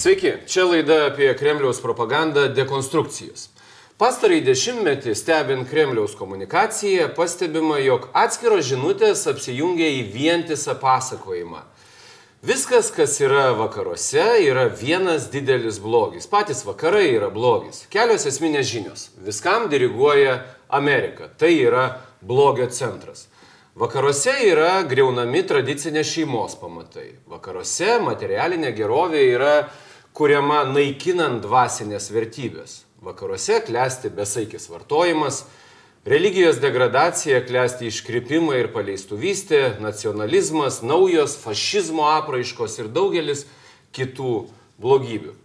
Sveiki, čia laida apie Kremliaus propagandą dekonstrukcijos. Pastarąjį dešimtmetį stebint Kremliaus komunikaciją pastebima, jog atskiros žinutės apsijungia į vientisą pasakojimą. Viskas, kas yra vakaruose, yra vienas didelis blogis. Patys vakarai yra blogis. Kelios esminės žinios. Viskam diriguoja Amerika. Tai yra blogio centras. Vakaruose yra greunami tradicinės šeimos pamatai. Vakaruose materialinė gerovė yra kuriama naikinant dvasinės vertybės. Vakaruose klesti besaikis vartojimas, religijos degradacija, klesti iškrypimai ir paleistuvystė, nacionalizmas, naujos fašizmo apraiškos ir daugelis kitų blogybių.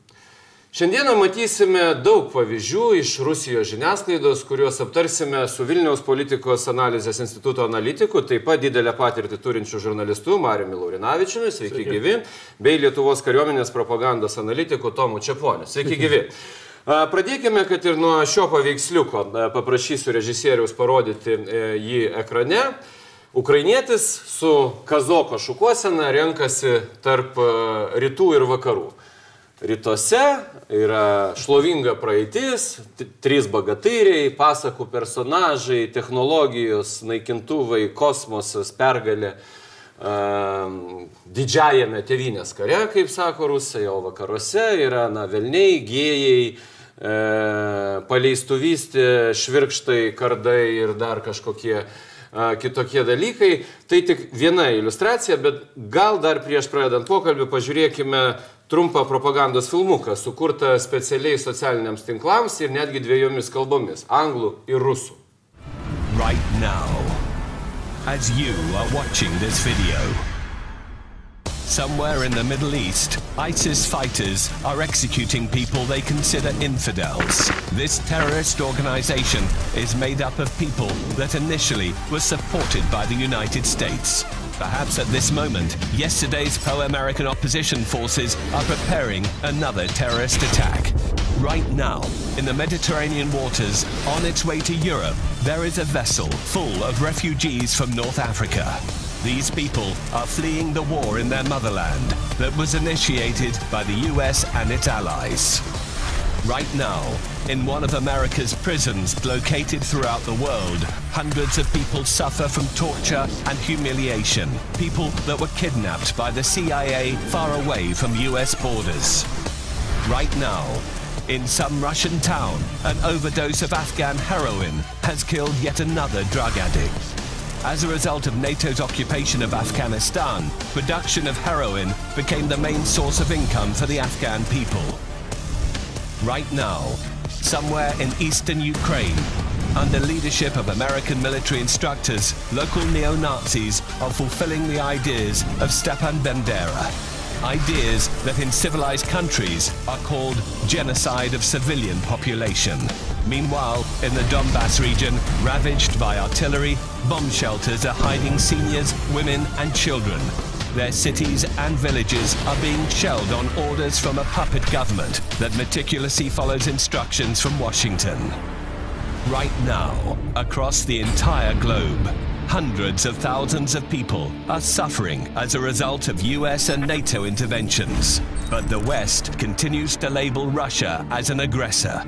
Šiandieną matysime daug pavyzdžių iš Rusijos žiniasklaidos, kuriuos aptarsime su Vilniaus politikos analizės instituto analitiku, taip pat didelę patirtį turinčiu žurnalistu Mariumi Laurinavičiumi, sveiki, sveiki gyvi, bei Lietuvos kariuomenės propagandos analitiku Tomu Čiaponiu. Sveiki gyvi. Pradėkime, kad ir nuo šio paveiksliuko. Paprašysiu režisieriaus parodyti e, jį ekrane. Ukrainietis su kazoko šukuosena renkasi tarp rytų ir vakarų. Rytuose yra šlovinga praeitis, trys bagatyriai, pasakų personažai, technologijos, naikintuvai, kosmosas, pergalė uh, didžiajame tevinės kare, kaip sako rusai, o vakaruose yra na, velniai, gėjai, uh, paleistuvystė, švirkštai, kardai ir dar kažkokie uh, kitokie dalykai. Tai tik viena iliustracija, bet gal dar prieš pradedant pokalbį pažiūrėkime trumpą propagandos filmuką, sukurtą specialiai socialiniams tinklams ir netgi dviejomis kalbomis - anglų ir rusų. Right now, as you are watching this video, Somewhere in the Middle East, ISIS fighters are executing people they consider infidels. This terrorist organization is made up of people that initially were supported by the United States. Perhaps at this moment, yesterday's pro-American opposition forces are preparing another terrorist attack. Right now, in the Mediterranean waters, on its way to Europe, there is a vessel full of refugees from North Africa. These people are fleeing the war in their motherland that was initiated by the US and its allies. Right now, in one of America's prisons located throughout the world, hundreds of people suffer from torture and humiliation. People that were kidnapped by the CIA far away from US borders. Right now, in some Russian town, an overdose of Afghan heroin has killed yet another drug addict. As a result of NATO's occupation of Afghanistan, production of heroin became the main source of income for the Afghan people right now, somewhere in eastern Ukraine, under leadership of American military instructors, local neo-Nazis are fulfilling the ideas of Stepan Bandera. Ideas that in civilized countries are called genocide of civilian population. Meanwhile, in the Donbass region, ravaged by artillery, bomb shelters are hiding seniors, women and children their cities and villages are being shelled on orders from a puppet government that meticulously follows instructions from Washington. Right now, across the entire globe, hundreds of thousands of people are suffering as a result of US and NATO interventions. But the West continues to label Russia as an aggressor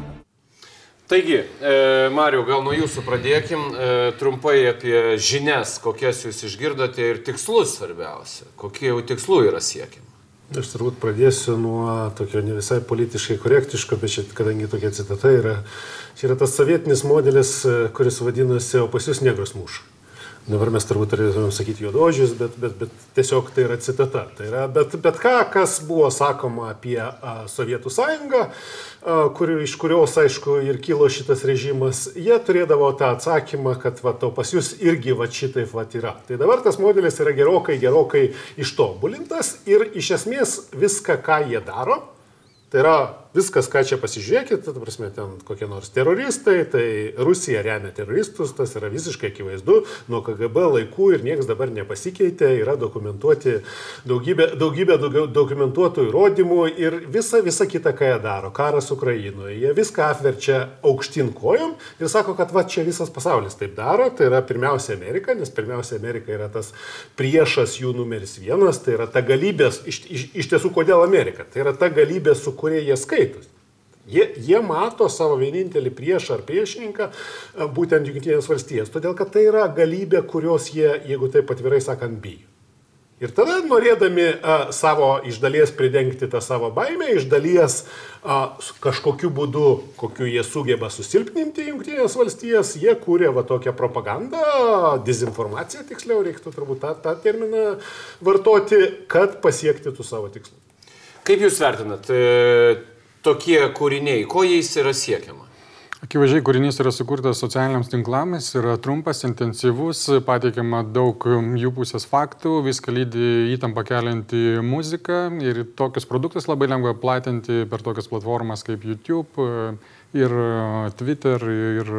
Taigi, e, Mariu, gal nuo jūsų pradėkim e, trumpai apie žinias, kokias jūs išgirdote ir tikslus svarbiausia. Kokie jau tikslų yra siekiami? Aš turbūt pradėsiu nuo tokio ne visai politiškai korektiško, bet čia, kadangi tokia citata yra, čia yra tas sovietinis modelis, e, kuris vadinasi, o pas jūs negros muša. Dabar mes turbūt turėtumėm sakyti juodožius, bet, bet, bet tiesiog tai yra citata. Tai yra, bet, bet ką, kas buvo sakoma apie a, Sovietų sąjungą, a, kur, iš kurios, aišku, ir kilo šitas režimas, jie turėdavo tą atsakymą, kad va, to pas jūs irgi va šitaip va yra. Tai dabar tas modelis yra gerokai, gerokai ištobulintas ir iš esmės viską, ką jie daro, Tai yra viskas, ką čia pasižiūrėkit, ta prasme, ten kokie nors teroristai, tai Rusija remia teroristus, tas yra visiškai akivaizdu, nuo KGB laikų ir niekas dabar nepasikeitė, yra dokumentuoti daugybė, daugybė dokumentuotų įrodymų ir visa, visa kita, ką jie daro, karas Ukrainoje, jie viską apverčia aukštin kojom ir sako, kad va čia visas pasaulis taip daro, tai yra pirmiausia Amerika, nes pirmiausia Amerika yra tas priešas jų numeris vienas, tai yra ta galybės, iš, iš, iš tiesų kodėl Amerika, tai yra ta galybė, su kuria jie skaitos. Jie, jie mato savo vienintelį priešą ar priešininką, būtent Junktinės valstijas, todėl kad tai yra galybė, kurios jie, jeigu taip atvirai sakant, bijo. Ir tada, norėdami a, savo iš dalies pridengti tą savo baimę, iš dalies a, kažkokiu būdu, kokiu jie sugeba susilpninti Junktinės valstijas, jie kūrė va tokią propagandą, dezinformaciją, tiksliau reiktų turbūt tą, tą terminą vartoti, kad pasiekti tų savo tikslų. Kaip Jūs vertinat e, tokie kūriniai, ko jais yra siekiama? Akivaizdžiai kūrinys yra sukurtas socialiniams tinklams, yra trumpas, intensyvus, pateikiama daug jų pusės faktų, viską lydi įtampą kelianti muzika ir tokius produktus labai lengva platinti per tokias platformas kaip YouTube ir Twitter ir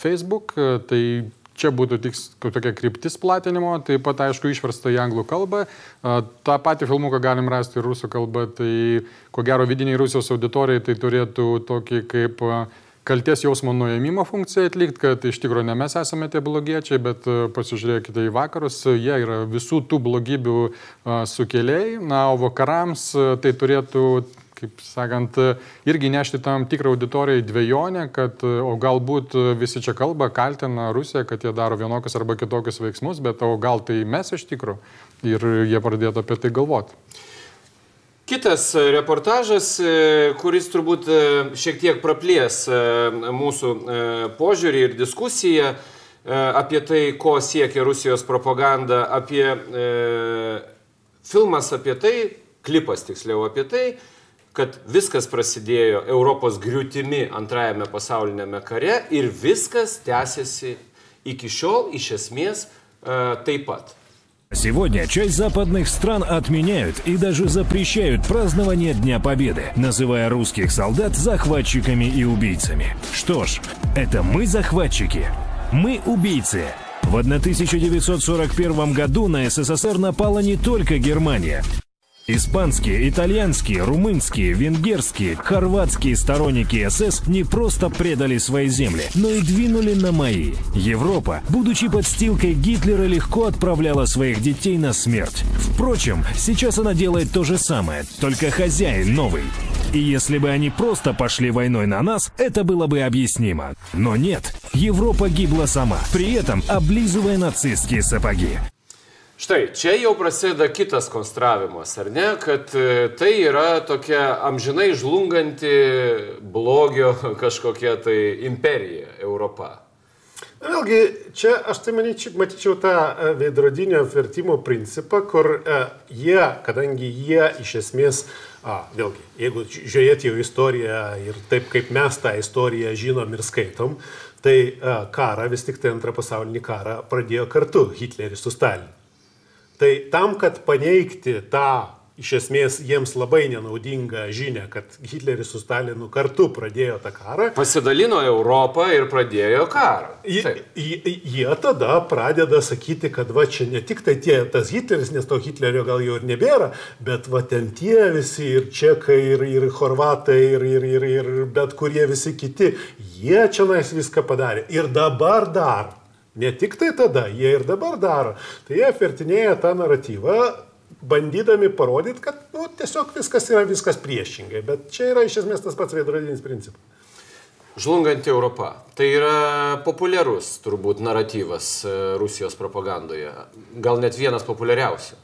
Facebook. Tai čia būtų tik tokia kryptis platinimo, taip pat aišku išversta į anglų kalbą. Ta pati filmuką galim rasti ir rusų kalbą, tai ko gero vidiniai Rusijos auditorijai tai turėtų tokį kaip kalties jausmo nuėmimo funkciją atlikti, kad iš tikrųjų ne mes esame tie blogiečiai, bet pasižiūrėkite į vakarus, jie yra visų tų blogybių sukėlėjai, na, o vakarams tai turėtų kaip sakant, irgi nešti tam tikrą auditorijai dviejonę, kad o galbūt visi čia kalba, kaltina Rusiją, kad jie daro vienokius arba kitokius veiksmus, bet o gal tai mes iš tikrųjų ir jie pradėtų apie tai galvoti. Kitas reportažas, kuris turbūt šiek tiek praplės mūsų požiūrį ir diskusiją apie tai, ko siekia Rusijos propaganda, apie filmas apie tai, klipas tiksliau apie tai, kad viskas prasidėjo Europos griūtimi antrajame pasaulinėme kare ir viskas tęsiasi iki šiol iš esмес э, taip pat. Сегодня часть западных стран отменяют и даже запрещают празднование Дня Победы, называя русских солдат захватчиками и убийцами. Что ж, это мы захватчики, мы убийцы. В 1941 году на СССР напала не только Германия. Испанские, итальянские, румынские, венгерские, хорватские сторонники СС не просто предали свои земли, но и двинули на мои. Европа, будучи подстилкой Гитлера, легко отправляла своих детей на смерть. Впрочем, сейчас она делает то же самое, только хозяин новый. И если бы они просто пошли войной на нас, это было бы объяснимо. Но нет, Европа гибла сама, при этом облизывая нацистские сапоги. Štai, čia jau prasideda kitas konstravimas, ar ne, kad tai yra tokia amžinai žlunganti blogio kažkokia tai imperija Europa. Vėlgi, čia aš tai manyčiau, matyčiau tą veidrodinio vertimo principą, kur e, jie, kadangi jie iš esmės, a, vėlgi, jeigu žiūrėti jau istoriją ir taip kaip mes tą istoriją žinom ir skaitom, tai a, karą, vis tik tai antrą pasaulinį karą pradėjo kartu Hitleris su Stalinu. Tai tam, kad paneigti tą iš esmės jiems labai nenaudingą žinę, kad Hitleris su Stalinu kartu pradėjo tą karą. Pasidalino Europą ir pradėjo karą. Jie, jie tada pradeda sakyti, kad va čia ne tik tai tie, tas Hitleris, nes to Hitlerio gal jau ir nebėra, bet va ten tie visi ir čekai, ir, ir horvatai, ir, ir, ir, ir bet kurie visi kiti, jie čia nais viską padarė. Ir dabar dar. Ne tik tai tada, jie ir dabar daro. Tai jie vertinėja tą naratyvą, bandydami parodyti, kad nu, tiesiog viskas yra viskas priešingai. Bet čia yra iš esmės tas pats veidrodinis principas. Žlunganti Europa. Tai yra populiarus turbūt naratyvas Rusijos propagandoje. Gal net vienas populiariausių.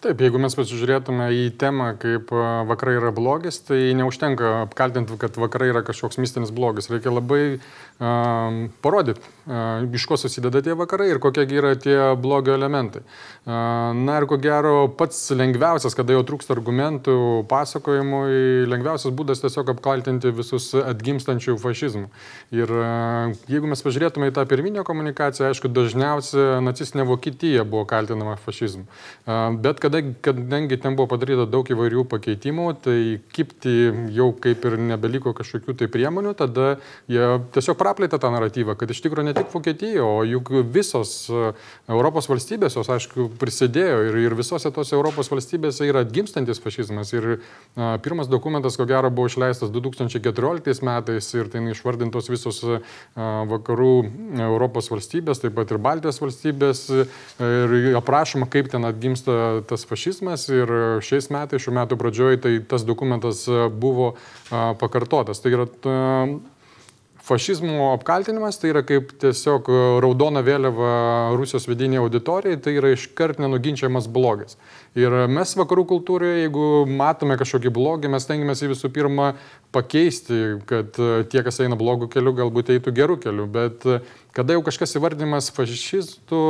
Taip, jeigu mes pasižiūrėtume į temą, kaip vakarai yra blogis, tai neužtenka apkaltinti, kad vakarai yra kažkoks mistinis blogis. Reikia labai um, parodyti iš ko susideda tie vakarai ir kokie yra tie blogio elementai. Na ir ko gero, pats lengviausias, kada jau trūksta argumentų pasakojimui, lengviausias būdas tiesiog apkaltinti visus atgimstančių fašizmų. Ir jeigu mes pažiūrėtume į tą pirminę komunikaciją, aišku, dažniausiai nacistinė Vokietija buvo kaltinama fašizmu. Bet kadangi, ten buvo padaryta daug įvairių pakeitimų, tai kipti jau kaip ir nebeliko kažkokių tai priemonių, tada jie tiesiog praplėtė tą naratyvą, kad iš tikrųjų ne tik Vokietija, o juk visos e, Europos valstybės, jos aišku prisidėjo ir, ir visose tos Europos valstybėse yra atgimstantis fašizmas. Ir a, pirmas dokumentas, ko gero, buvo išleistas 2014 metais ir ten išvardintos visos a, vakarų Europos valstybės, taip pat ir Baltijos valstybės ir aprašoma, kaip ten atgimsta tas fašizmas ir šiais metais, šių metų pradžioje, tai tas dokumentas buvo a, pakartotas. Tai yra fašizmo apkaltinimas tai yra kaip tiesiog raudona vėliava Rusijos vidinėje auditorijoje, tai yra iškart nenuginčiamas blogis. Ir mes vakarų kultūroje, jeigu matome kažkokį blogį, mes tengiamės jį visų pirma pakeisti, kad tie, kas eina blogų kelių, galbūt eitų gerų kelių. Bet kada jau kažkas įvardymas fašistų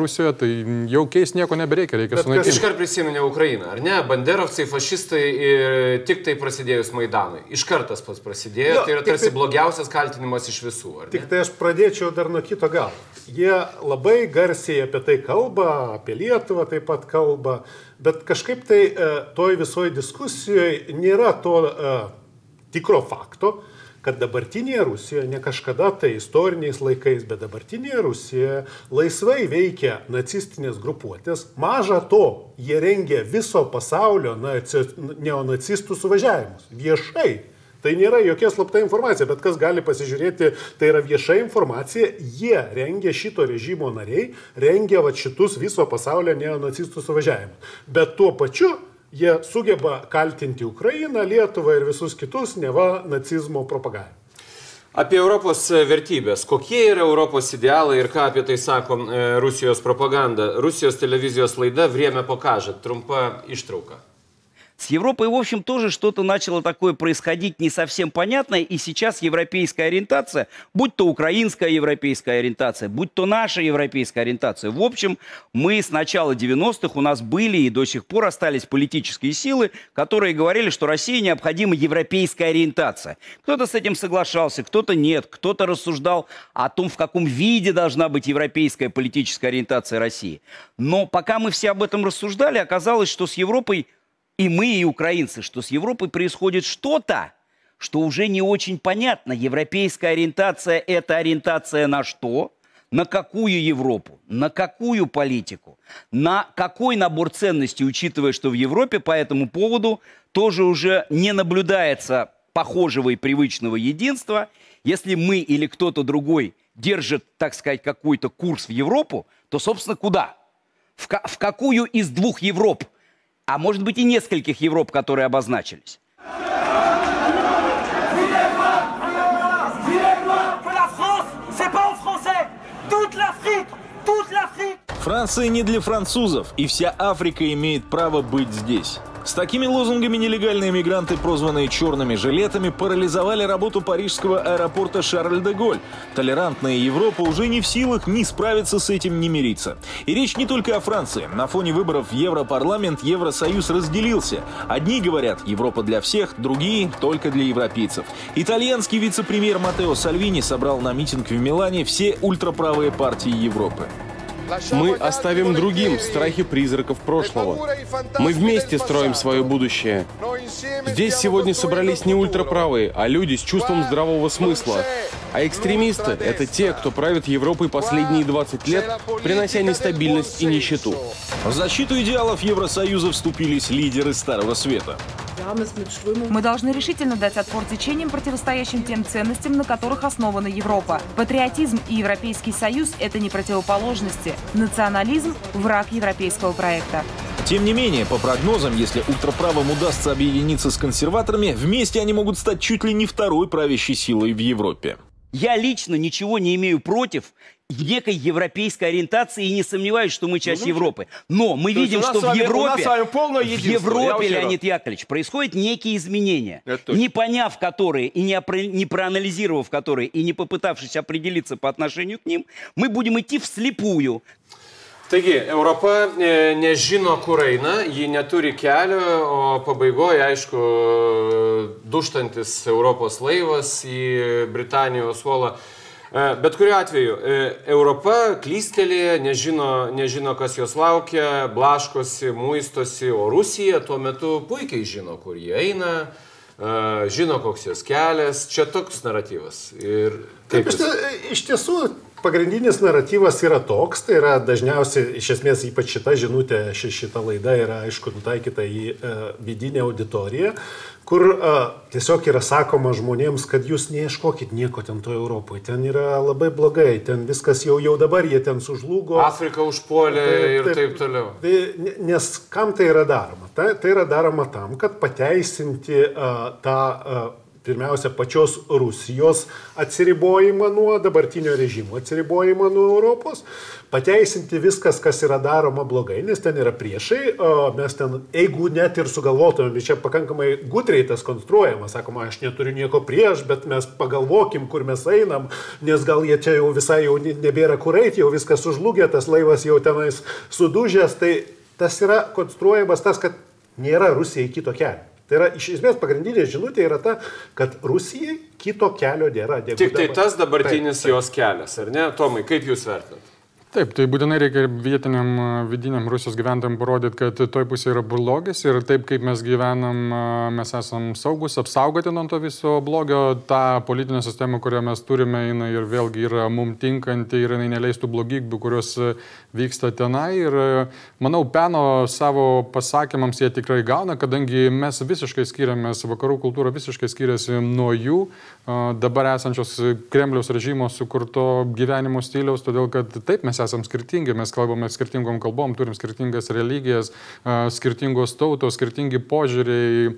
Rusijoje, tai jau keis nieko nebereikia, reikia sunaikinti. Aš iškart prisiminė Ukrainą, ar ne? Banderovcai, fašistai ir tik tai prasidėjus Maidanui. Iškart tas pats prasidėjo, jo, tai yra tarsi tai, blogiausias kaltinimas iš visų. Tik tai aš pradėčiau dar nuo kito galo. Jie labai garsiai apie tai kalba, apie Lietuvą taip pat kalba, bet kažkaip tai e, toj visoji diskusijoje nėra to uh, tikro fakto, kad dabartinėje Rusijoje, ne kažkada tai istoriniais laikais, bet dabartinėje Rusijoje laisvai veikia nacistinės grupuotės. Maža to, jie rengia viso pasaulio neonacistų suvažiavimus. Viešai. Tai nėra jokia slapta informacija, bet kas gali pasižiūrėti, tai yra vieša informacija, jie rengia šito režimo nariai, rengia va šitus viso pasaulio neonacistų suvažiavimus. Bet tuo pačiu jie sugeba kaltinti Ukrainą, Lietuvą ir visus kitus neva nacizmo propagavimu. Apie Europos vertybės. Kokie yra Europos idealai ir ką apie tai sako e, Rusijos propaganda? Rusijos televizijos laida Vriemė pokažė. Trumpa ištrauka. С Европой, в общем, тоже что-то начало такое происходить не совсем понятное, и сейчас европейская ориентация, будь то украинская европейская ориентация, будь то наша европейская ориентация, в общем, мы с начала 90-х, у нас были и до сих пор остались политические силы, которые говорили, что России необходима европейская ориентация. Кто-то с этим соглашался, кто-то нет, кто-то рассуждал о том, в каком виде должна быть европейская политическая ориентация России. Но пока мы все об этом рассуждали, оказалось, что с Европой и мы, и украинцы, что с Европой происходит что-то, что уже не очень понятно. Европейская ориентация – это ориентация на что? На какую Европу? На какую политику? На какой набор ценностей, учитывая, что в Европе по этому поводу тоже уже не наблюдается похожего и привычного единства. Если мы или кто-то другой держит, так сказать, какой-то курс в Европу, то, собственно, куда? В, в какую из двух Европ а может быть и нескольких Европ, которые обозначились. Франция не для французов, и вся Африка имеет право быть здесь. С такими лозунгами нелегальные мигранты, прозванные черными жилетами, парализовали работу парижского аэропорта Шарль-де-Голь. Толерантная Европа уже не в силах ни справиться с этим, ни мириться. И речь не только о Франции. На фоне выборов в Европарламент Евросоюз разделился. Одни говорят «Европа для всех», другие – только для европейцев. Итальянский вице-премьер Матео Сальвини собрал на митинг в Милане все ультраправые партии Европы. Мы оставим другим страхи призраков прошлого. Мы вместе строим свое будущее. Здесь сегодня собрались не ультраправые, а люди с чувством здравого смысла. А экстремисты — это те, кто правит Европой последние 20 лет, принося нестабильность и нищету. В защиту идеалов Евросоюза вступились лидеры Старого Света. Мы должны решительно дать отпор течениям, противостоящим тем ценностям, на которых основана Европа. Патриотизм и Европейский Союз – это не противоположности. Национализм – враг европейского проекта. Тем не менее, по прогнозам, если ультраправым удастся объединиться с консерваторами, вместе они могут стать чуть ли не второй правящей силой в Европе. Я лично ничего не имею против некой европейской ориентации и не сомневаюсь, что мы часть Европы. Но мы видим, что в Европе, в Европе. Леонид Яковлевич, происходят некие изменения, не поняв которые и не, опро- не проанализировав которые и не попытавшись определиться по отношению к ним, мы будем идти вслепую. Taigi, Europa e, nežino, kur eina, ji neturi kelio, o pabaigoje, aišku, duštantis Europos laivas į Britanijos uolą. E, Bet kuriuo atveju, e, Europa klystelė, nežino, nežino, kas jos laukia, blaškosi, muistosi, o Rusija tuo metu puikiai žino, kur jie eina, žino, koks jos kelias. Čia toks naratyvas. Ir Taip, iš, iš tiesų, pagrindinis naratyvas yra toks, tai yra dažniausiai, iš esmės, ypač šita žinutė, ši, šita laida yra, aišku, nutaikyta į e, vidinę auditoriją, kur e, tiesiog yra sakoma žmonėms, kad jūs neieškokit nieko ten toje Europoje, ten yra labai blogai, ten viskas jau, jau dabar jie ten sužlugo. Afrika užpuolė ir taip toliau. Tai, ne- nes kam tai yra daroma? Tai, tai yra daroma tam, kad pateisinti uh, tą, uh, pirmiausia, pačios Rusijos atsiribojimą nuo dabartinio režimo, atsiribojimą nuo Europos, pateisinti viskas, kas yra daroma blogai, nes ten yra priešai, mes ten, jeigu net ir sugalvotumėm, čia pakankamai gudriai tas konstruojama, sakoma, aš neturiu nieko prieš, bet mes pagalvokim, kur mes einam, nes gal jie čia jau visai jau ne- nebėra kur eiti, jau viskas sužlugė, tas laivas jau tenais sudužęs, tai tas yra konstruojamas tas, kad nėra Rusijai kito kelio. Tai yra iš esmės pagrindinė žinutė yra ta, kad Rusijai kito kelio nėra. Tik tai dabar. tas dabartinis Taip, taip. jos kelias, ar ne? Tomai, kaip jūs vertinate? Taip, tai būtinai reikia vietiniam a, vidiniam Rusijos gyventojams parodyti, kad toj pusėje yra blogis ir taip kaip mes gyvenam, a, mes esam saugus, apsaugoti nuo to viso blogio. Ta politinė sistema, kurią mes turime, jinai ir vėlgi yra mum tinkanti ir jinai neleistų blogybių, kurios a, vyksta tenai. Ir manau, peno savo pasakymams jie tikrai gauna, kadangi mes visiškai skiriamės, vakarų kultūra visiškai skiriasi nuo jų dabar esančios Kremliaus režimo sukurto gyvenimo stiliaus, todėl kad taip mes esame skirtingi, mes kalbame skirtingom kalbom, turim skirtingas religijas, skirtingos tautos, skirtingi požiūriai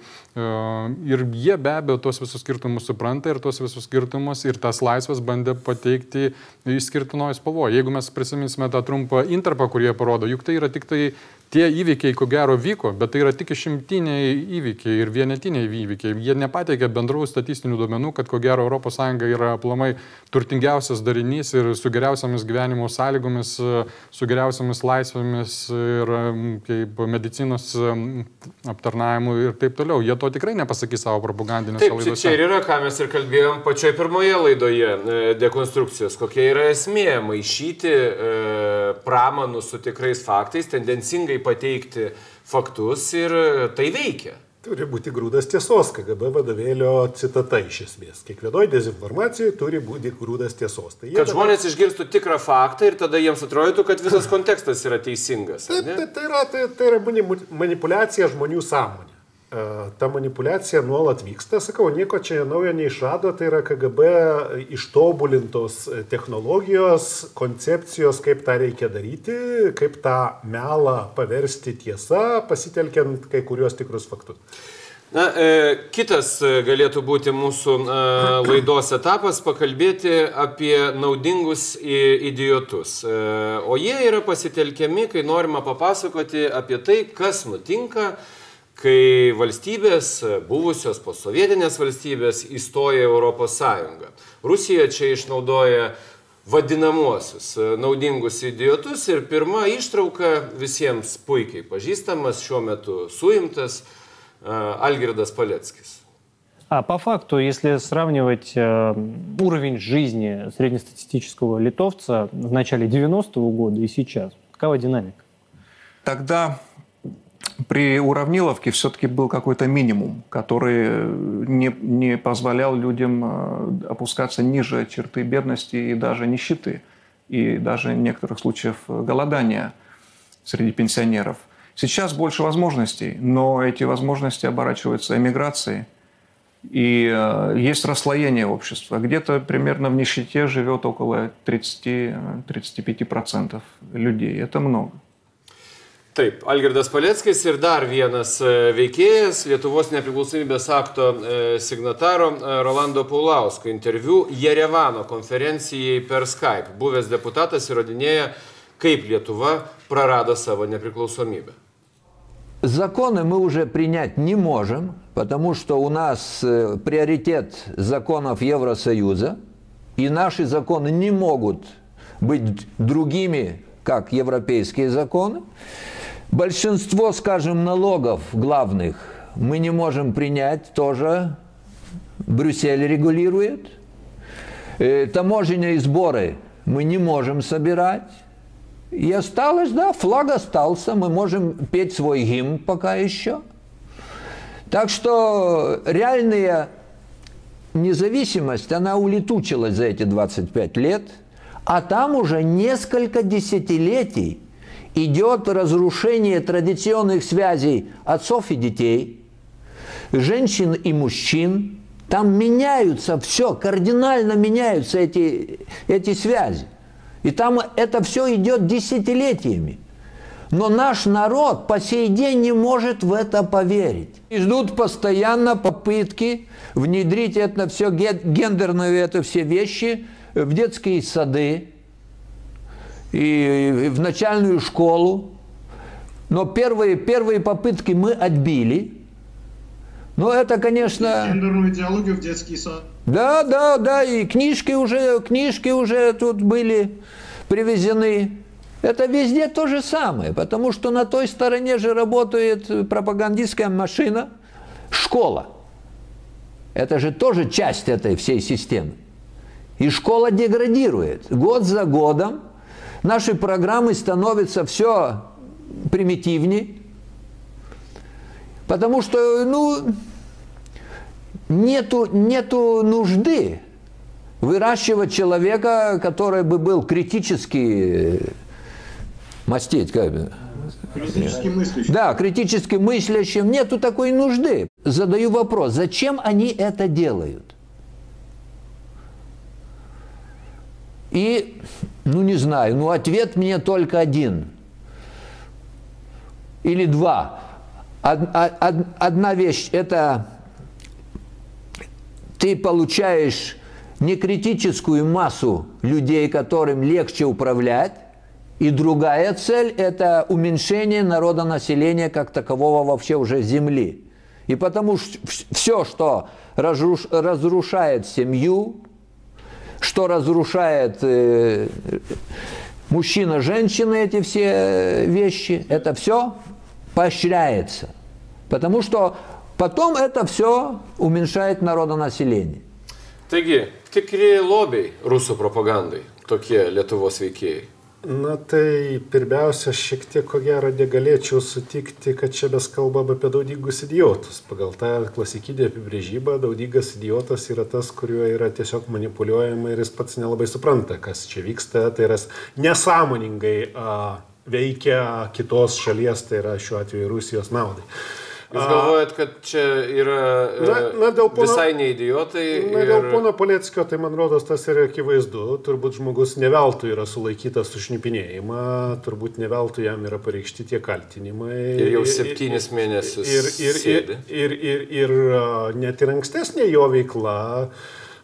ir jie be abejo tuos visus skirtumus supranta ir tuos visus skirtumus ir tas laisvės bandė pateikti išskirtinoj spalvoje. Jeigu mes prisiminsime tą trumpą interpą, kurį jie parodo, juk tai yra tik tai tie įvykiai, ko gero, vyko, bet tai yra tik išimtiniai įvykiai ir vienetiniai įvykiai. Jie nepateikia bendrų statistinių duomenų, kad ko gero ES yra aplamai turtingiausias darinys ir su geriausiamis gyvenimo sąlygomis, su geriausiamis laisvėmis ir kaip medicinos aptarnavimu ir taip toliau. Jie to tikrai nepasakys savo propagandinėse laidose. čia ir yra, ką mes ir kalbėjom pačioje pirmoje laidoje e, dekonstrukcijos. Kokia yra esmė - maišyti e, pramanus su tikrais faktais, tendencingai pateikti faktus ir e, tai veikia. Turi būti grūdas tiesos, KGB vadovėlio citata iš esmės. Kiekvienoje dezinformacijoje turi būti grūdas tiesos. Tai Kad dabar- žmonės išgirstų tikrą faktą ir tada jiems atrodytų, kad visas kontekstas yra teisingas. Taip, tai, tai, yra, tai, tai yra mani- manipulacija žmonių sąmonė. E, Ta manipulacija nuolat vyksta, sakau, nieko čia naujo neišrado, tai yra KGB ištobulintos technologijos, koncepcijos, kaip tą reikia daryti, kaip tą melą paversti tiesą, pasitelkiant kai kuriuos tikrus faktus. Na, e, kitas e, galėtų būti mūsų e, laidos etapas - pakalbėti apie naudingus idiotus. E, o jie yra pasitelkiami, kai norima papasakoti apie tai, kas nutinka, kai valstybės, e, buvusios posovietinės valstybės, įstoja į Europos Sąjungą. Rusija čia išnaudoja vadinamuosius e, naudingus idiotus ir pirma ištrauka visiems puikiai pažįstamas, šiuo metu suimtas e, Algirdas Paleckis. А по факту, если сравнивать э, уровень жизни среднестатистического литовца в начале 90-го года и сейчас, какова динамика? Тогда при уравниловке все-таки был какой-то минимум, который не, не позволял людям э, опускаться ниже черты бедности и даже нищеты, и даже в некоторых случаях голодания среди пенсионеров. Сейчас больше возможностей, но эти возможности оборачиваются эмиграцией. И э, есть расслоение общества. Где-то примерно в нищете живет около 30-35% людей. Это много. Taip, Algirdas Paleckis ir dar vienas e, veikėjas, Lietuvos nepriklausomybės akto e, signataro e, Rolando Paulausko interviu Jerevano konferencijai per Skype. Buvęs deputatas įrodinėja, kaip Lietuva prarado savo nepriklausomybę. Законы мы уже принять не можем, потому что у нас э, приоритет законов Евросоюза, и наши законы не могут быть другими, как европейские законы. Большинство, скажем, налогов главных мы не можем принять, тоже Брюссель регулирует. Э, Таможенные сборы мы не можем собирать. И осталось, да, флаг остался, мы можем петь свой гимн пока еще. Так что реальная независимость, она улетучилась за эти 25 лет, а там уже несколько десятилетий идет разрушение традиционных связей отцов и детей, женщин и мужчин. Там меняются все, кардинально меняются эти, эти связи. И там это все идет десятилетиями. Но наш народ по сей день не может в это поверить. И ждут постоянно попытки внедрить это все, гендерные это все вещи в детские сады и в начальную школу. Но первые, первые попытки мы отбили. Но это, конечно... Гендерную идеологию в детский сад. Да, да, да, и книжки уже, книжки уже тут были привезены. Это везде то же самое, потому что на той стороне же работает пропагандистская машина, школа. Это же тоже часть этой всей системы. И школа деградирует. Год за годом наши программы становятся все примитивнее, потому что, ну, нету, нету нужды выращивать человека, который бы был критически мастить, как бы. Критически мыслящий. Да, критически мыслящим. Нету такой нужды. Задаю вопрос, зачем они это делают? И, ну не знаю, ну ответ мне только один. Или два. Од- од- одна вещь – это ты получаешь некритическую массу людей, которым легче управлять, и другая цель – это уменьшение народонаселения как такового вообще уже Земли. И потому что все, что разруш, разрушает семью, что разрушает э, мужчина, женщина, эти все вещи, это все поощряется. Потому что потом это все уменьшает народонаселение. Taigi, tikri lobiai rusų propagandai, tokie Lietuvos veikėjai. Na tai pirmiausia, šiek tiek ko gero negalėčiau sutikti, kad čia mes kalbam apie daudygus idiotus. Pagal tą klasikinę apibrėžybą daudygas idiotas yra tas, kuriuo yra tiesiog manipuliuojama ir jis pats nelabai supranta, kas čia vyksta. Tai yra nesąmoningai a, veikia kitos šalies, tai yra šiuo atveju Rusijos naudai. Jūs galvojat, kad čia yra e, Na, na, dėl pono- visai neidiotai Na, dėl ir pono Paleckio, tai man rodos, tas yra akivaizdu. Turbūt žmogus neveltui yra sulaikytas už šnipinėjimą, turbūt neveltui jam yra pareikšti tie kaltinimai. Ir jau septynis mėnesius Ir, ir, ir, ir, ir, ir a, net ir ankstesnė jo veikla,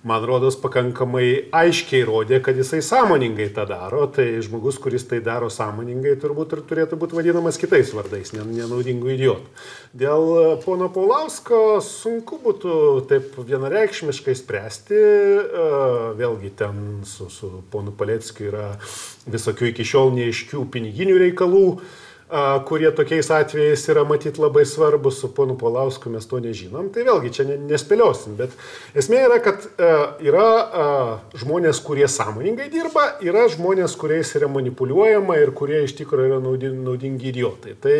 man rodos, pakankamai aiškiai rodė, kad jisai sąmoningai tą daro. Tai žmogus, kuris tai daro sąmoningai, turbūt ir turėtų būti vadinamas kitais vardais, ne- nenaudingų idiotų. Dėl a, pono Paulausko sunku būtų taip vienareikšmiškai spręsti. a, Vėlgi ten su, su ponu Paleckiu yra visokių iki šiol neaiškių piniginių reikalų kurie tokiais atvejais yra matyti labai svarbus, su ponu Polausku mes to nežinom. Tai vėlgi čia ne- nespėliosim, bet esmė yra, kad a, yra žmonės, kurie sąmoningai dirba, yra žmonės, kuriais yra manipuliuojama ir kurie iš tikrųjų yra naudingi, idiotai. Tai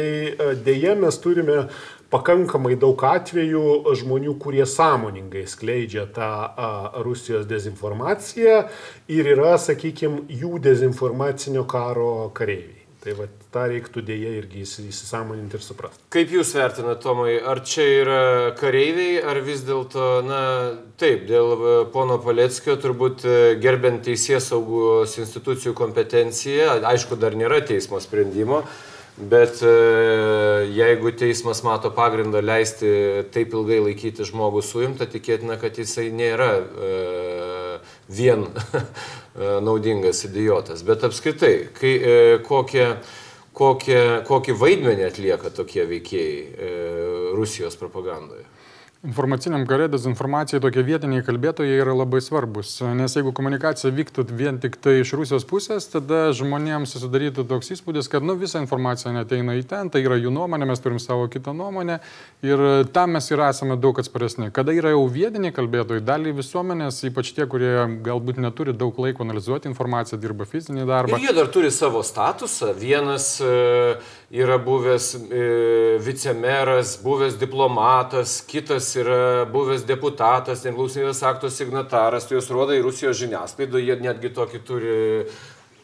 dėje mes turime pakankamai daug atvejų žmonių, kurie sąmoningai skleidžia tą a, Rusijos dezinformaciją ir yra, sakykime, jų dezinformacinio karo kareiviai. Tai va, tą reiktų dėje irgi įsi- įsisamoninti ir suprasti. Kaip Jūs vertinate, Tomai, ar čia yra kareiviai, ar vis dėlto, na, taip, dėl e, pono Paleckio turbūt e, gerbent teisės saugos institucijų kompetenciją, aišku, dar nėra teismo sprendimo, Bet e, jeigu teismas mato pagrindą leisti taip ilgai laikyti žmogų suimtą, tikėtina, kad jisai nėra vien naudingas idiotas. Bet apskritai, kai, e, kokie, kokį vaidmenį atlieka tokie veikėjai e, Rusijos propagandoje? Informaciniam kare dezinformacijai tokie vietiniai kalbėtojai yra labai svarbus, nes jeigu komunikacija vyktų vien tik tai iš Rusijos pusės, tada žmonėms susidarytų toks įspūdis, kad nu, visa informacija neteina į ten, tai yra jų nuomonė, mes turim savo kitą nuomonę ir tam mes ir esame daug atsparesni. Kada yra jau vietiniai kalbėtojai, dalį visuomenės, ypač tie, kurie galbūt neturi daug laiko analizuoti informaciją, dirba fizinį darbą. Ir jie dar turi savo statusą. Vienas e, yra buvęs e, vicemeras, buvęs diplomatas, kitas yra buvęs deputatas, neklausomybės akto signataras, tu juos rodai Rusijos žiniasklaidoje, jie netgi tokį turi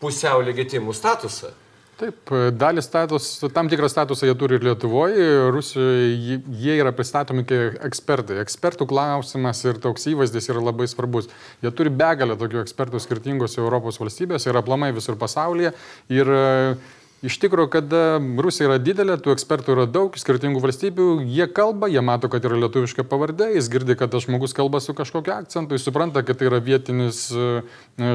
pusiau legitimų statusą. Taip, dalį status, tam tikrą statusą jie turi ir Lietuvoje, Rusijoje jie yra pristatomi kaip ekspertai. Ekspertų klausimas ir toks įvaizdis yra labai svarbus. Jie turi begalę tokių ekspertų skirtingose Europos valstybėse ir aplamai visur pasaulyje. Ir Iš tikrųjų, kada Rusija yra didelė, tų ekspertų yra daug, skirtingų valstybių, jie kalba, jie mato, kad yra lietuviška pavardė, jis girdi, kad tas žmogus kalba su kažkokiu akcentu, jis supranta, kad tai yra vietinis e,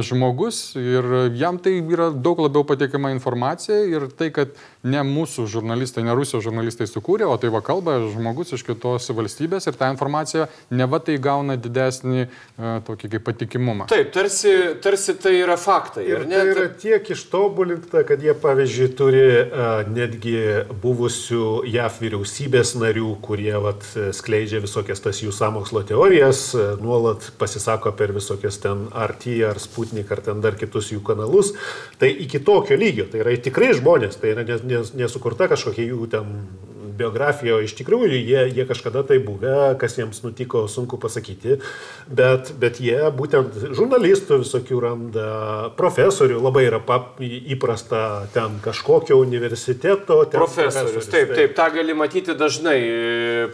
žmogus ir jam tai yra daug labiau patiekima informacija ir tai, kad ne mūsų žurnalistai, ne Rusijos žurnalistai sukūrė, o tai va kalba žmogus iš kitos valstybės ir tą informaciją ne va tai gauna didesnį uh, tokį kaip patikimumą. Taip, tarsi, tarsi tai yra faktai. Ir tai yra tiek ištobulinta, kad jie, pavyzdžiui, turi uh, netgi buvusių JAF vyriausybės narių, kurie vat, skleidžia visokias tas jų samokslo teorijas, uh, nuolat pasisako per visokias ten RT ar Sputnik ar ten dar kitus jų kanalus. Tai iki tokio lygio, tai yra tikrai žmonės, tai yra nes, nes, nesukurta kažkokia jų ten biografija, o iš tikrųjų jie, jie kažkada tai buvę, kas jiems nutiko, sunku pasakyti, bet, bet jie būtent žurnalistų visokių randa, profesorių, labai yra pap, įprasta ten kažkokio universiteto. Profesorius, taip, taip, tą gali matyti dažnai,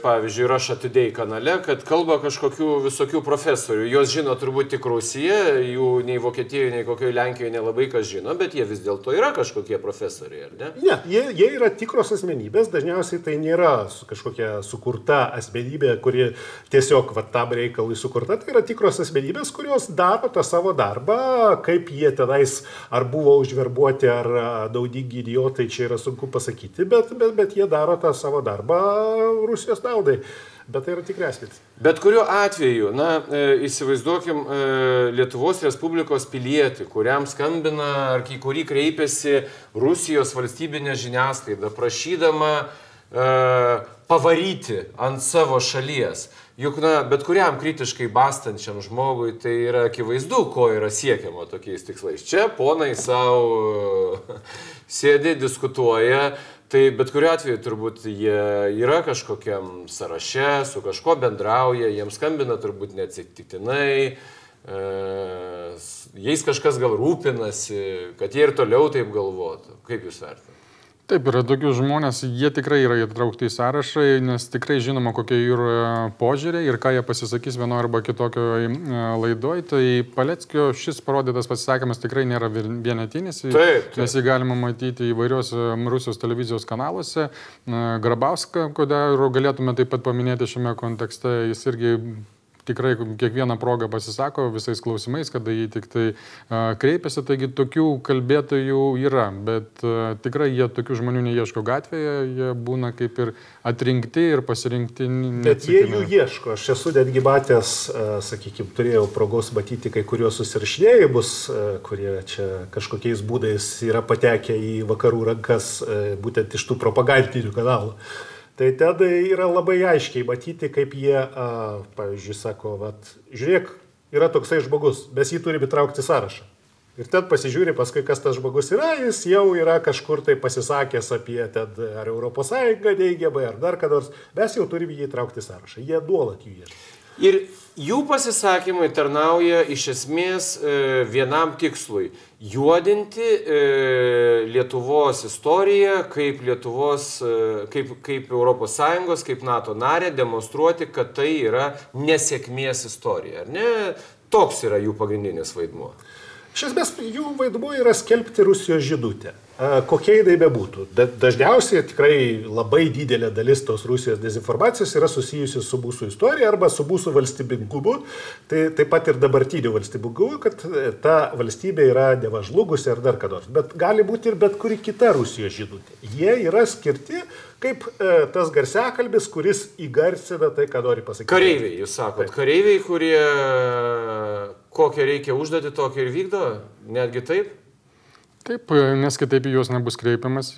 pavyzdžiui, Rush Today kanale, kad kalba kažkokių visokių profesorių. Jos žino turbūt tik Rusija, jų nei Vokietijoje, nei kokioje Lenkijoje nelabai kas žino, bet jie vis dėlto yra kažkokie profesoriai, ar ne? Ne, jie, jie yra tikros asmenybės, dažniausiai tai nėra kažkokia sukurta asmenybė, kuri tiesiog va, tam reikalui sukurta, tai yra tikros asmenybės, kurios daro tą savo darbą, kaip jie tenais ar buvo užverbuoti, ar naudingi idiotai, čia yra sunku pasakyti, bet, bet, bet jie daro tą savo darbą Rusijos naudai. Bet tai yra tikresnis. Bet kuriuo atveju, na, e, įsivaizduokim e, Lietuvos Respublikos pilietį, kuriam skambina ar į kurį kreipiasi Rusijos valstybinė žiniasklaida, prašydama e, pavaryti ant savo šalies. Juk, na, bet kuriam kritiškai bastančiam žmogui tai yra akivaizdu, ko yra siekiama tokiais tikslais. Čia ponai savo sėdi, diskutuoja, Tai bet kuriu atveju turbūt jie yra kažkokiam sąraše, su kažkuo bendrauja, jiems skambina turbūt neatsitiktinai, e, jais kažkas gal rūpinasi, kad jie ir toliau taip galvotų. Kaip jūs vertinate? Taip, yra tokių žmonės, jie tikrai yra įtraukti į sąrašą, nes tikrai žinoma, kokie yra požiūriai ir ką jie pasisakys vienoje arba kitokioje laidoje. Tai Paleckio šis parodytas pasisakymas tikrai nėra vienetinis, taip, taip. nes jį galima matyti įvairiuose Rusijos televizijos kanaluose. Grabauską, kodėl galėtume taip pat paminėti šiame kontekste, jis irgi tikrai kiekvieną progą pasisako visais klausimais, kada jį tik tai kreipiasi, taigi tokių kalbėtojų yra, bet tikrai jie tokių žmonių neieško gatvėje, jie būna kaip ir atrinkti ir pasirinkti. Bet jie jų ieško, aš esu netgi matęs, sakykime, turėjau progos matyti kai kuriuos susirašinėjimus, kurie čia kažkokiais būdais yra patekę į vakarų rankas būtent iš tų propagandinių kanalų. Tai tada yra labai aiškiai matyti, kaip jie, a, pavyzdžiui, sako, vat, žiūrėk, yra toksai žmogus, mes jį turime įtraukti sąrašą. Ir ten pasižiūri paskui, kas tas žmogus yra, jis jau yra kažkur tai pasisakęs apie ten, ar ES neigiamai, ar dar ką nors. Mes jau turime jį įtraukti sąrašą. Jie nuolat jų ieško. Ir jų pasisakymai tarnauja iš esmės e, vienam tikslui - juodinti e, Lietuvos istoriją kaip Lietuvos, e, kaip, kaip ES, kaip NATO narė, demonstruoti, kad tai yra nesėkmės istorija. Ne? Toks yra jų pagrindinis vaidmuo. Iš esmės, jų vaidmuo yra skelbti Rusijos žydutę. a, kokia jinai bebūtų. Da, dažniausiai tikrai labai didelė dalis tos Rusijos dezinformacijos yra susijusi su mūsų istorija arba su mūsų valstybingumu, tai taip pat ir dabartiniu valstybingumu, kad e, ta valstybė yra nevažlugusi ar dar ką nors. Bet gali būti ir bet kuri kita Rusijos žinutė. Jie yra skirti kaip e, tas garsiakalbis, kuris įgarsina tai, ką nori pasakyti. Kareiviai, jūs sakot, taip. kareiviai, kurie kokią reikia užduoti, tokią ir vykdo, netgi taip? Taip, nes kitaip į juos nebus kreipiamas.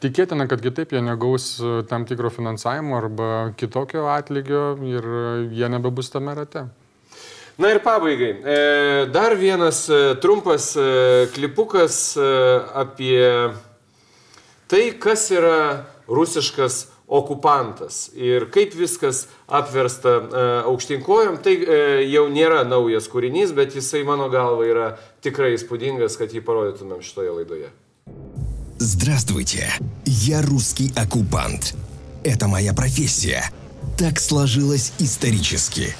Tikėtina, kad kitaip jie negaus tam tikro finansavimo arba kitokio atlygio ir jie nebebus tame rate. Na ir pabaigai. E, dar vienas e, trumpas e, klipukas apie tai, kas yra rusiškas okupantas. Ir kaip viskas apversta e, aukštinkojom, tai e, jau nėra naujas kūrinys, bet jisai mano galva yra tikrai įspūdingas, kad jį parodytumėm šitoje laidoje. Здравствуйте, я русский оккупант. Это моя профессия. Так сложилось исторически.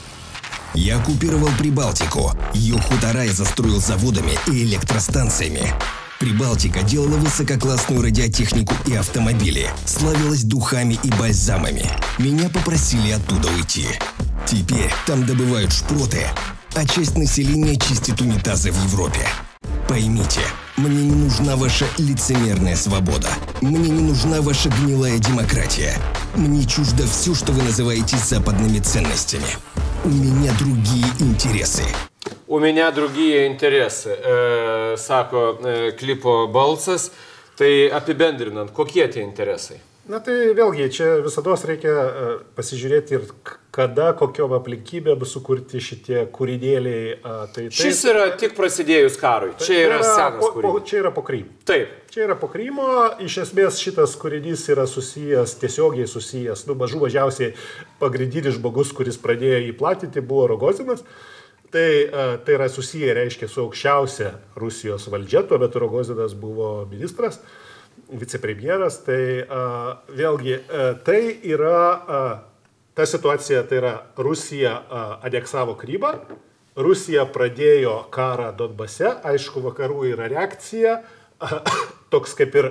Я оккупировал Прибалтику, ее хутора я застроил заводами и электростанциями. Прибалтика делала высококлассную радиотехнику и автомобили, славилась духами и бальзамами. Меня попросили оттуда уйти. Теперь там добывают шпроты, а часть населения чистит унитазы в Европе. Поймите, мне не нужна ваша лицемерная свобода. Мне не нужна ваша гнилая демократия. Мне чуждо все, что вы называете западными ценностями. У меня другие интересы. У меня другие интересai, e, sako e, klipo balsas. Tai apibendrinant, kokie tie interesai? Na tai vėlgi, čia visada reikia e, pasižiūrėti ir kada, kokiom aplinkybėm sukurti šitie kūrinėliai. Tai, tai, Šis yra tik prasidėjus karui. Tai, čia yra, yra senas po, kūrinys. Po, čia yra po Krymo. Taip. Čia yra po Krymo. Iš esmės šitas kūrinys yra susijęs, tiesiogiai susijęs, nu mažų mažiausiai pagrindinis žmogus, kuris pradėjo jį platinti, buvo Rogozinas. Tai, tai yra susiję, reiškia, su aukščiausia Rusijos valdžia, tuo metu Rogozinas buvo ministras, vicepremjeras, tai vėlgi tai yra, ta situacija, tai yra Rusija aneksavo Krymą, Rusija pradėjo karą Donbase, aišku, vakarų yra reakcija, toks kaip ir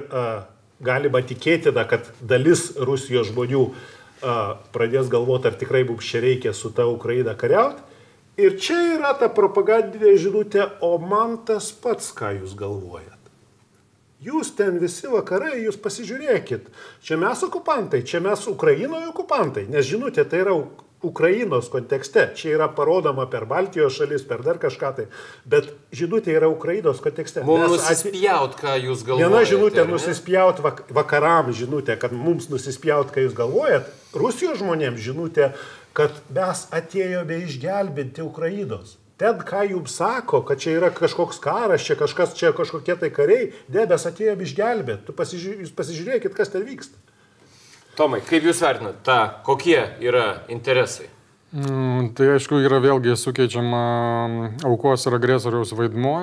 galima tikėtina, kad dalis Rusijos žmonių pradės galvoti, ar tikrai mums čia reikia su ta Ukraina kariauti. Ir čia yra ta propagandinė žinutė, o man tas pats, ką jūs galvojat. Jūs ten visi vakarai, jūs pasižiūrėkit. Čia mes okupantai, čia mes Ukrainoje okupantai, nes žinutė tai yra Ukrainos kontekste. Čia yra parodoma per Baltijos šalis, per dar kažką tai. Bet žinutė yra Ukrainos kontekste. Mums nusispjaut, ką jūs galvojate. Viena žinutė nusispjaut vakaram žinutė, kad mums nusispjaut, ką jūs galvojat. Rusijos žmonėms žinutė kad mes atėjome išgelbinti Ukrainos. Ten, ką jums sako, kad čia yra kažkoks karas, čia kažkas, čia kažkokie tai kariai, ne, mes atėjome išgelbėti. Pasižiūrė, jūs pasižiūrėkit, kas ten vyksta. Tomai, kaip jūs vertinat, ta, kokie yra interesai? Mm, tai aišku, yra vėlgi sukeičiama aukos ir agresoriaus vaidmuo,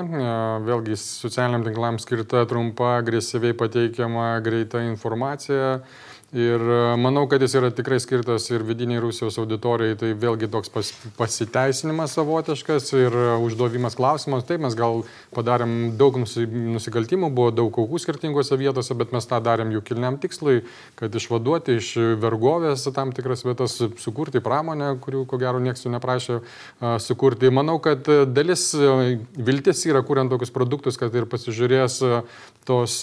vėlgi socialiniam tinklam skirta trumpa, agresyviai pateikiama greita informacija. Ir e, manau, kad jis yra tikrai skirtas ir vidiniai Rusijos auditorijai, tai vėlgi toks pas, pasiteisinimas savotiškas ir e, užduovimas klausimas. Taip, mes gal padarėm daug nusikaltimų, buvo daug aukų skirtingose vietose, bet mes tą darėm jų kilniam tikslui, kad išvaduoti iš vergovės tam tikras vietas, sukurti pramonę, kurių ko gero niekas jų neprašė uh, sukurti. Manau, kad dalis viltis yra, kuriant tokius produktus, kad ir pasižiūrės tos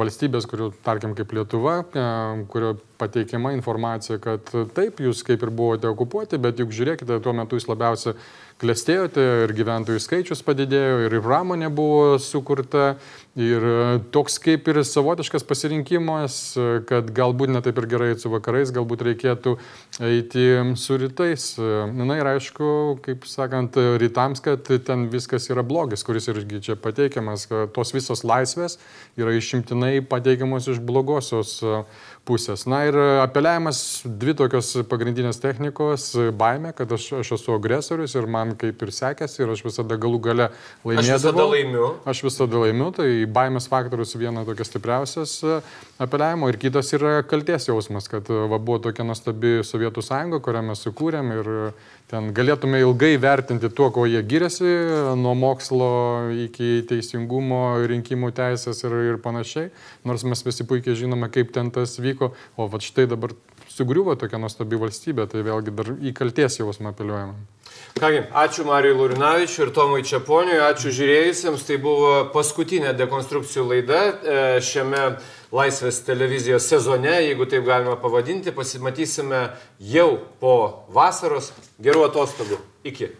valstybės, kurių, tarkim, kaip Lietuva, kurio pateikiama informacija, kad taip, jūs kaip ir buvote okupuoti, bet juk žiūrėkite, tuo metu jūs labiausiai klestėjote ir gyventojų skaičius padidėjo ir pramonė buvo sukurta ir toks kaip ir savotiškas pasirinkimas, kad galbūt netaip ir gerai su vakarais, galbūt reikėtų eiti su rytais. Na ir aišku, kaip sakant, rytams, kad ten viskas yra blogis, kuris irgi čia pateikiamas, tos visos laisvės yra išimtinai pateikiamos iš blogosios pusės. Na ir apeliavimas dvi tokios pagrindinės technikos - baime, kad aš, aš esu agresorius ir man man kaip ir sekėsi ir aš visada galų gale Aš laimėdavau. visada laimiu. Aš visada laimiu, tai baimės faktorius viena tokia stipriausias e, apeliavimo ir kitas yra kalties jausmas, kad e, va, buvo tokia nuostabi Sovietų sąjunga, kurią mes sukūrėm ir e, ten galėtume ilgai vertinti tuo, ko jie giriasi, nuo mokslo iki teisingumo, rinkimų teisės ir, ir panašiai, nors mes visi puikiai žinome, kaip ten tas vyko, o va štai dabar sugriuvo tokia nuostabi valstybė, tai vėlgi dar į kalties jausmą apeliuojama. Kągi, ačiū Marijui Lurinavičiui ir Tomui Čiaponiui, ačiū žiūrėjusiems. Tai buvo paskutinė dekonstrukcijų laida e, šiame Laisvės televizijos sezone, jeigu taip galima pavadinti. Pasimatysime jau po vasaros. Gerų atostogų. Iki.